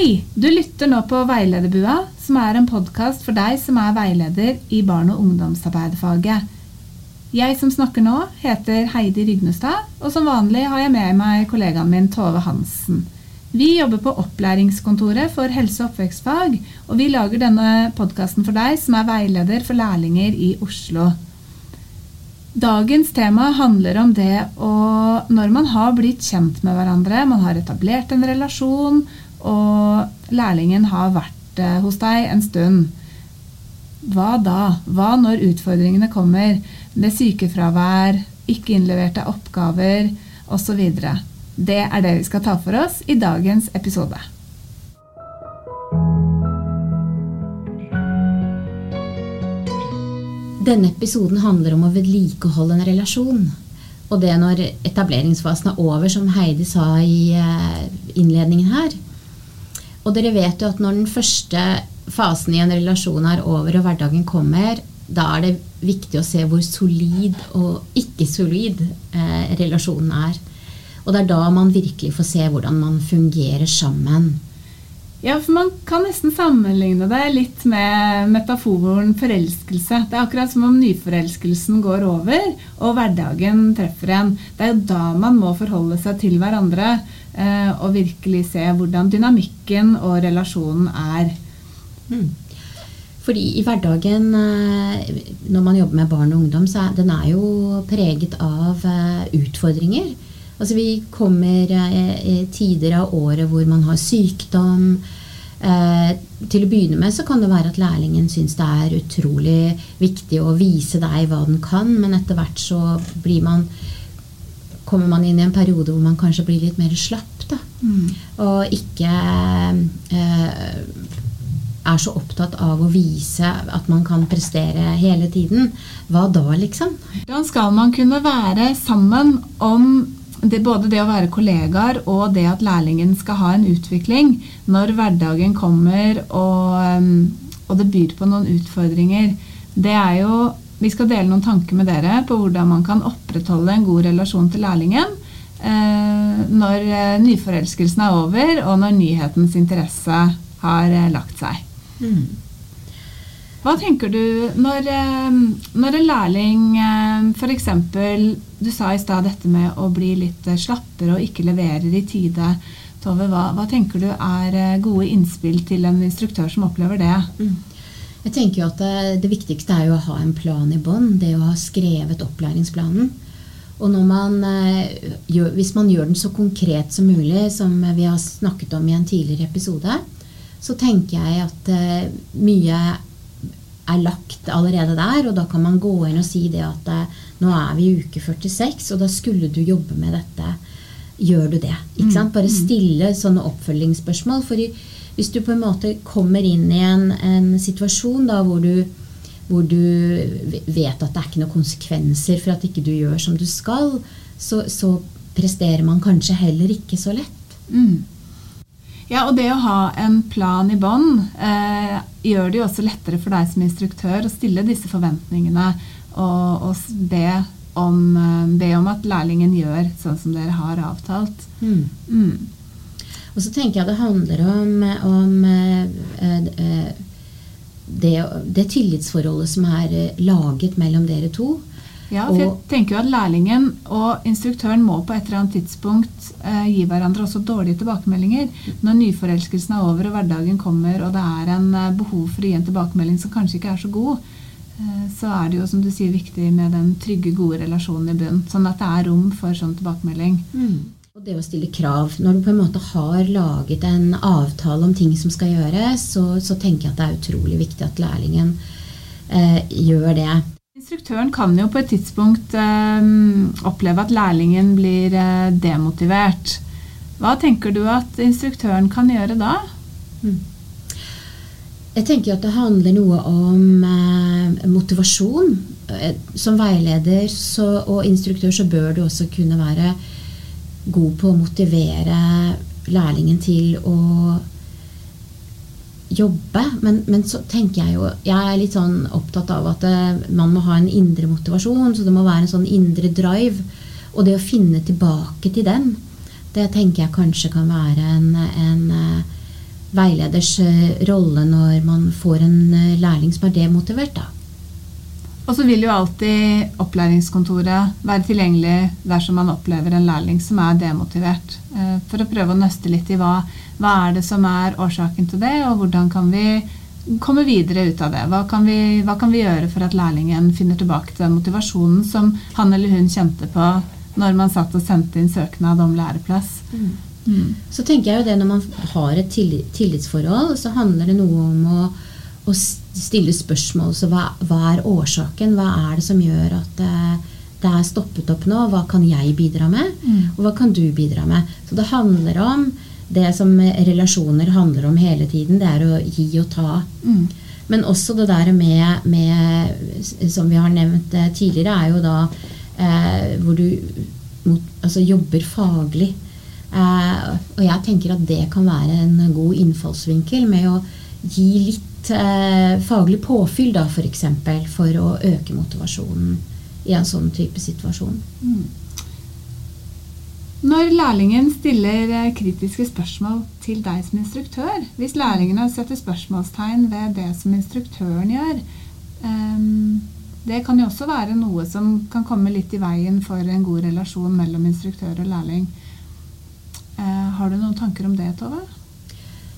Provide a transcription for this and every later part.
Hei! Du lytter nå på Veilederbua, som er en podkast for deg som er veileder i barn- og ungdomsarbeiderfaget. Jeg som snakker nå, heter Heidi Rygnestad, og som vanlig har jeg med meg kollegaen min Tove Hansen. Vi jobber på Opplæringskontoret for helse- og oppvekstfag, og vi lager denne podkasten for deg som er veileder for lærlinger i Oslo. Dagens tema handler om det å Når man har blitt kjent med hverandre, man har etablert en relasjon, og lærlingen har vært eh, hos deg en stund. Hva da? Hva når utfordringene kommer? Med sykefravær, ikke innleverte oppgaver osv. Det er det vi skal ta for oss i dagens episode. Denne episoden handler om å vedlikeholde en relasjon. Og det når etableringsfasen er over, som Heidi sa i eh, innledningen her. Og dere vet jo at når den første fasen i en relasjon er over og hverdagen kommer, da er det viktig å se hvor solid og ikke solid eh, relasjonen er. Og det er da man virkelig får se hvordan man fungerer sammen. Ja, for Man kan nesten sammenligne det litt med metaforen forelskelse. Det er akkurat som om nyforelskelsen går over, og hverdagen treffer en. Det er jo da man må forholde seg til hverandre og virkelig se hvordan dynamikken og relasjonen er. Mm. Fordi i hverdagen, eh, når man jobber med barn og ungdom, så er den er jo preget av eh, utfordringer. Altså Vi kommer eh, i tider av året hvor man har sykdom. Eh, til å begynne med så kan det være at lærlingen syns det er utrolig viktig å vise deg hva den kan, men etter hvert så blir man kommer man inn i en periode hvor man kanskje blir litt mer slapp. da, mm. Og ikke eh, er så opptatt av å vise at man kan prestere hele tiden. Hva da, liksom? Hvordan skal man kunne være sammen om det, både det å være kollegaer og det at lærlingen skal ha en utvikling når hverdagen kommer og, um, og det byr på noen utfordringer, det er jo Vi skal dele noen tanker med dere på hvordan man kan opprettholde en god relasjon til lærlingen eh, når eh, nyforelskelsen er over, og når nyhetens interesse har eh, lagt seg. Mm. Hva tenker du når, når en lærling f.eks. Du sa i stad dette med å bli litt slappere og ikke leverer i tide. Tove, hva, hva, tenker du er gode innspill til en instruktør som opplever det? Mm. Jeg tenker jo at det, det, viktigste er jo å ha en plan i bånn. Det å ha skrevet opplæringsplanen. Og man, gjør, hvis man gjør den så konkret som mulig, som vi har snakket om i en tidligere episode, så tenker jeg at mye er lagt allerede der. Og da kan man gå inn og si det at eh, nå er vi i uke 46, og da skulle du jobbe med dette. Gjør du det? Ikke sant? Bare mm. stille sånne oppfølgingsspørsmål. For hvis du på en måte kommer inn i en, en situasjon da hvor du, hvor du vet at det er ikke noen konsekvenser for at ikke du gjør som du skal, så, så presterer man kanskje heller ikke så lett. Mm. Ja, og det å ha en plan i bånn eh, gjør det jo også lettere for deg som instruktør å stille disse forventningene og, og be, om, eh, be, om, at lærlingen gjør sånn som dere har avtalt. Mm. Mm. Og så tenker jeg det handler om, om eh, eh det, det, tillitsforholdet som er eh, laget mellom dere to. Ja, for jeg tenker jo at Lærlingen og instruktøren må på et eller annet tidspunkt eh, gi hverandre også dårlige tilbakemeldinger. Når nyforelskelsen er over og hverdagen kommer og det er en eh, behov for å gi en tilbakemelding som kanskje ikke er så god, eh, så er det jo som du sier viktig med den trygge, gode relasjonen i bunn. Sånn at det er rom for sånn tilbakemelding. Mm. Og det å stille krav. Når du på en måte har laget en avtale om ting som skal gjøres, så, så tenker jeg at det er utrolig viktig at lærlingen eh, gjør det. Instruktøren kan jo på et tidspunkt eh, oppleve at lærlingen blir eh, demotivert. Hva tenker du at instruktøren kan gjøre da? Mm. Jeg tenker at det handler noe om eh, motivasjon. Eh, som veileder så, og instruktør så bør du også kunne være god på å motivere lærlingen til å jobbe. Men, men, så tenker jeg jo Jeg er litt sånn opptatt av at eh, man må ha en indre motivasjon. Så det må være en sånn indre drive. Og det å finne tilbake til den, det tenker jeg kanskje kan være en, en, veileders eh, rolle når man får en eh, lærling som er demotivert. da. Og så vil jo alltid opplæringskontoret være tilgjengelig dersom man opplever en lærling som er demotivert. eh, For å prøve å nøste litt i hva, hva er det som er årsaken til det, og hvordan kan vi komme videre ut av det. Hva kan, vi, hva kan vi gjøre for at lærlingen finner tilbake til den motivasjonen som han eller hun kjente på når man satt og sendte inn søknad om læreplass. Mm. Så tenker jeg jo det når man har et tilli- tillitsforhold, så handler det noe om å, å stille spørsmål. Så hva, hva er årsaken? Hva er det som gjør at eh, det er stoppet opp nå? Hva kan jeg bidra med? Mm. Og hva kan du bidra med? Så det handler om det som relasjoner handler om hele tiden. Det er å gi og ta. Mm. Men også det der med, med Som vi har nevnt eh, tidligere, er jo da eh, hvor du mot, altså jobber faglig. Eh, og jeg tenker at det kan være en god innfallsvinkel med å gi litt eh, faglig påfyll, da, for eksempel, for å øke motivasjonen i en sånn type situasjon. Mm. Når lærlingen stiller eh, kritiske spørsmål til deg som instruktør, hvis lærlingene setter spørsmålstegn ved det som instruktøren gjør, ehm, det kan jo også være noe som kan komme litt i veien for en god relasjon mellom instruktør og lærling. Eh, har du noen tanker om det, Tove?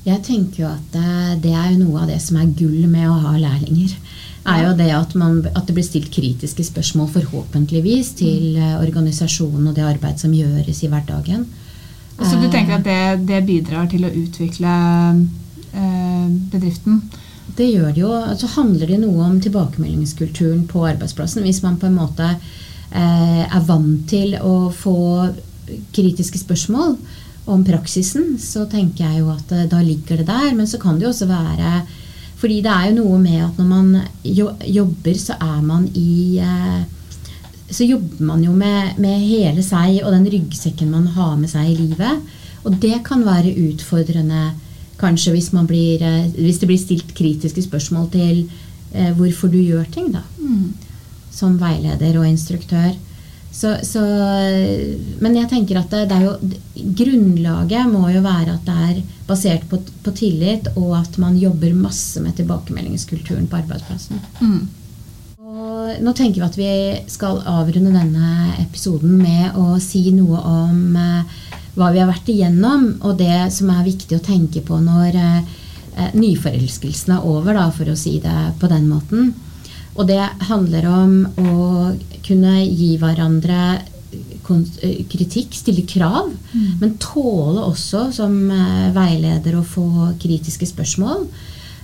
Jeg tenker jo at eh, det er jo noe av det som er gull med å ha lærlinger. er jo det at, man, at det blir stilt kritiske spørsmål, forhåpentligvis, til eh, organisasjonen og det arbeid som gjøres i hverdagen. Så du Eh, tenker at det, det bidrar til å utvikle eh, bedriften? Det gjør det jo. Så handler det noe om tilbakemeldingskulturen på arbeidsplassen. Hvis man på en måte eh, er vant til å få kritiske spørsmål om praksisen, så tenker jeg jo at eh, da ligger det der. Men så kan det jo også være Fordi det er jo noe med at når man jobber, så er man i eh, så jobber man jo med, med hele seg og den ryggsekken man har med seg i livet. Og det kan være utfordrende kanskje hvis, man blir, eh, hvis det blir stilt kritiske spørsmål til hvorfor du gjør ting, da. Mm. Som veileder og instruktør. Så, så, men jeg tenker at det, det jo Grunnlaget må jo være at det er basert på, på tillit, og at man jobber masse med tilbakemeldingskulturen på arbeidsplassen. Mm. Og nå tenker vi at vi skal avrunde denne episoden med å si noe om eh, hva vi har vært igjennom, og det som er viktig å tenke på når eh, nyforelskelsen er over, da, for å si det på den måten. Og det handler om å kunne gi hverandre eh, kritikk, stille krav, men tåle også som eh, veileder å få kritiske spørsmål.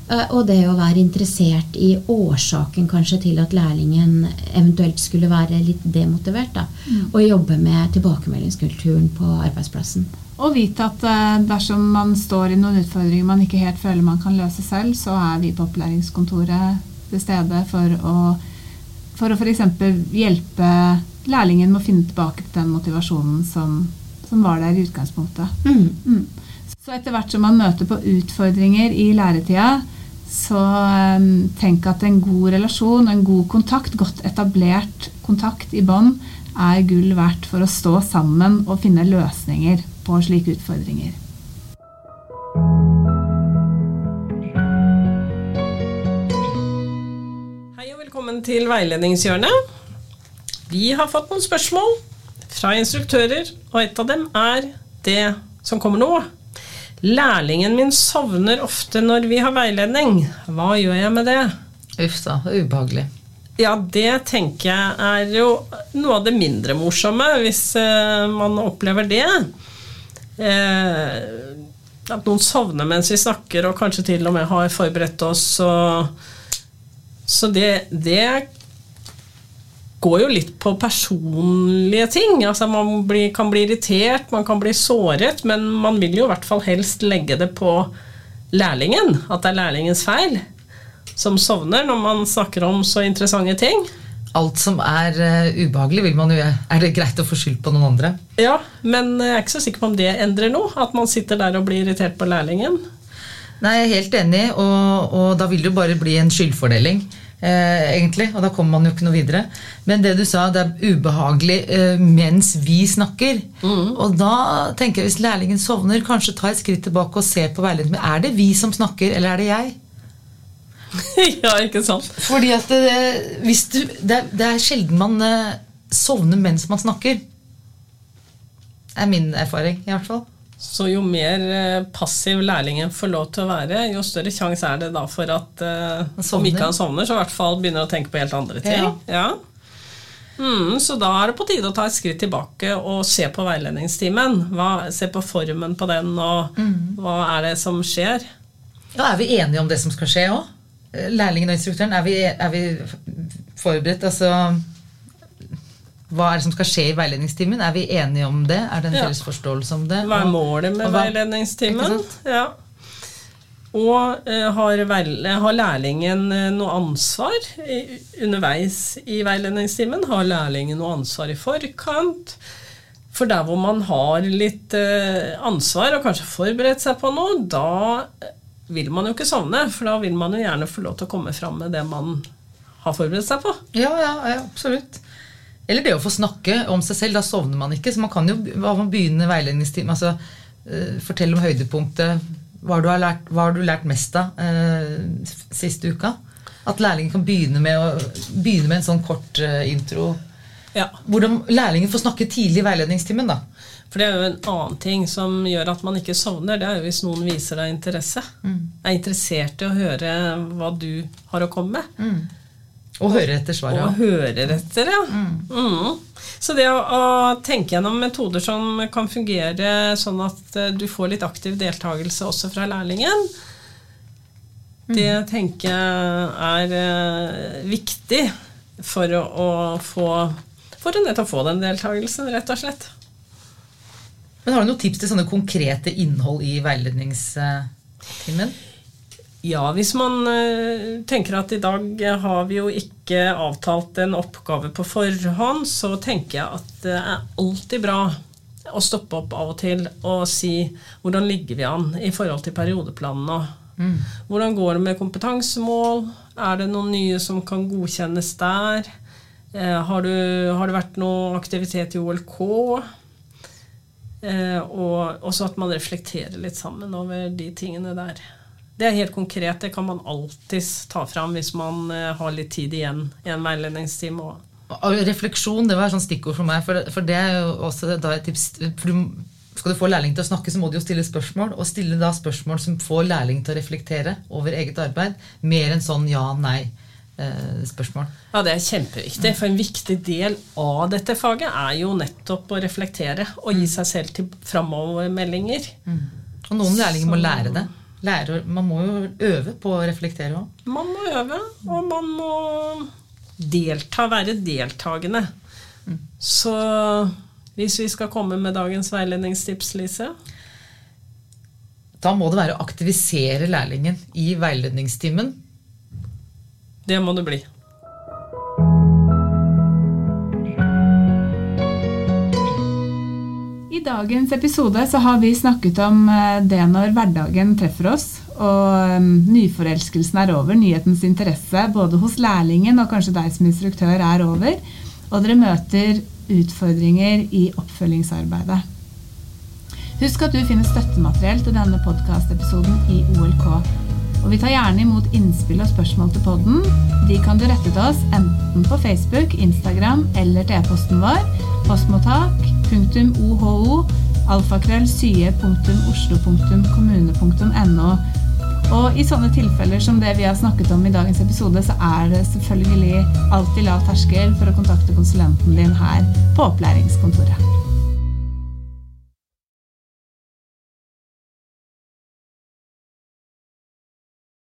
Eh, Og det å være interessert i årsaken kanskje til at lærlingen eventuelt skulle være litt demotivert. Da, Og jobbe med tilbakemeldingskulturen på arbeidsplassen. Og vite at dersom man står i noen utfordringer man ikke helt føler man kan løse selv, så er vi på opplæringskontoret til stede for å for å f.eks. hjelpe lærlingen med å finne tilbake til den motivasjonen som, som var der i utgangspunktet. Mm. Mm. Så etter hvert som man møter på utfordringer i læretida, så um, tenk at en god relasjon og en god kontakt, godt etablert kontakt i bånd, er gull verdt for å stå sammen og finne løsninger på slike utfordringer. Til veiledningshjørnet. Vi har fått noen spørsmål fra instruktører, og et av dem er det som kommer nå. Lærlingen min sovner ofte når vi har veiledning. Hva gjør jeg med det? Uff da, ubehagelig. Ja, det tenker jeg er jo noe av det mindre morsomme, hvis eh, man opplever det. Eh, at noen sovner mens vi snakker, og kanskje til og med har forberedt oss. Og, så det, det går jo litt på personlige ting. Altså Man blir, kan bli irritert, man kan bli såret, men man vil jo i hvert fall helst legge det på lærlingen. At det er lærlingens feil som sovner når man snakker om så interessante ting. Alt som er uh, ubehagelig, vil man jo Er det greit å få skyld på noen andre? Ja, men jeg er ikke så sikker på om det endrer noe. At man sitter der og blir irritert på lærlingen. Nei, jeg er helt enig, og, og da vil det jo bare bli en skyldfordeling. Eh, egentlig, og da kommer man jo ikke noe videre. Men det du sa, det er ubehagelig eh, mens vi snakker. Og da tenker jeg hvis lærlingen sovner, kanskje ta et skritt tilbake og se på veiledningen. Men er det vi som snakker, eller er det jeg? ja, ikke sant? Fordi at det, hvis du, det, det er sjelden man eh, sovner mens man snakker. Det er min erfaring, i hvert fall. Så jo mer eh, passiv lærlingen får lov til å være, jo større sjanse er det da for at uh, om ikke han sovner, så i hvert fall begynner å tenke på helt andre ting. Ja. Mm, så da er det på tide å ta et skritt tilbake og se på veiledningstimen. Hva, se på formen på den, og hva er det som skjer. Ja, Er vi enige om det som skal skje òg? Lærlingen og instruktøren, er vi, er vi forberedt? Altså Hva er det som skal skje i veiledningstimen? Er vi enige om det? Er det en Ja. felles forståelse om det? Hva er målet med hva- veiledningstimen? Ja. Og uh, har, har lærlingen eh, noe ansvar i, underveis i veiledningstimen? Har lærlingen noe ansvar i forkant? For der hvor man har litt uh, ansvar og kanskje forberedt seg på noe, da vil man jo ikke sovne, for da vil man jo gjerne få lov til å komme fram med det man har forberedt seg på. Ja, ja, ja, absolutt. Eller det å få snakke om seg selv. Da sovner man ikke. Så man kan jo begynne man begynner veiledningstime altså, eh, Fortelle om høydepunktet. Hva du, har lært, hva har du lært mest av eh, siste uka? At lærlingen kan begynne med, å, begynne med en sånn kort eh, intro. Ja. Hvordan lærlingen får snakke tidlig i veiledningstimen. da. For det er jo en annen ting som gjør at man ikke sovner. Det er jo hvis noen viser deg interesse. Er interessert i å høre hva du har å komme med. Og høre etter svaret. Og hører etter, ja. Mm. Så det å, å tenke gjennom metoder som kan fungere sånn at eh, du får litt aktiv deltakelse også fra lærlingen, det tenker jeg er eh, viktig for å, å få For å nettopp få den deltakelsen, rett og slett. Men Har du noen tips til sånne konkrete innhold i veiledningstimen? Ja, hvis man eh, tenker at i dag har vi jo ikke avtalt en oppgave på forhånd, så tenker jeg at det er alltid bra å stoppe opp av og til og si hvordan ligger vi an i forhold til periodeplanene. Mm. Hvordan går det med kompetansemål? Er det noen nye som kan godkjennes der? Eh, har, du, har det vært noe aktivitet i OLK? Eh, og også at man reflekterer litt sammen over de tingene der. Det er helt konkret. Det kan man alltids ta fram hvis man eh, har litt tid igjen i en veiledningstime. også. Og Refleksjon det var et sånt stikkord for meg. For, for det er jo også da et tips for du, Skal du få lærling til å snakke, så må du jo stille spørsmål. Og stille da spørsmål som får lærling til å reflektere over eget arbeid. Mer enn sånn ja-nei-spørsmål. Ja, Det er kjempeviktig, for en viktig del av dette faget er jo nettopp å reflektere og gi seg selv til framovermeldinger. og noen lærlinger må lære det. Lære, man må jo øve på å reflektere òg. Man må øve, og man må delta, være deltakende. Så hvis vi skal komme med dagens veiledningstips, Lise Da må det være å aktivisere lærlingen i veiledningstimen. Det må det bli. Dagens episode så har vi snakket om eh, det når hverdagen treffer oss, og eh, nyforelskelsen er over, nyhetens interesse både hos lærlingen og kanskje deg som instruktør er over, og dere møter utfordringer i oppfølgingsarbeidet. Husk at du finner støttemateriell til denne podkastepisoden i OLK. Og vi tar gjerne imot innspill og spørsmål til podden. De kan du rette til oss enten på Facebook, Instagram eller til e-posten vår postmottak.oho alfakrøllsye.oslo.kommune.no. Og i sånne tilfeller som det vi har snakket om i dagens episode, så er det selvfølgelig alltid lav terskel for å kontakte konsulenten din her på opplæringskontoret.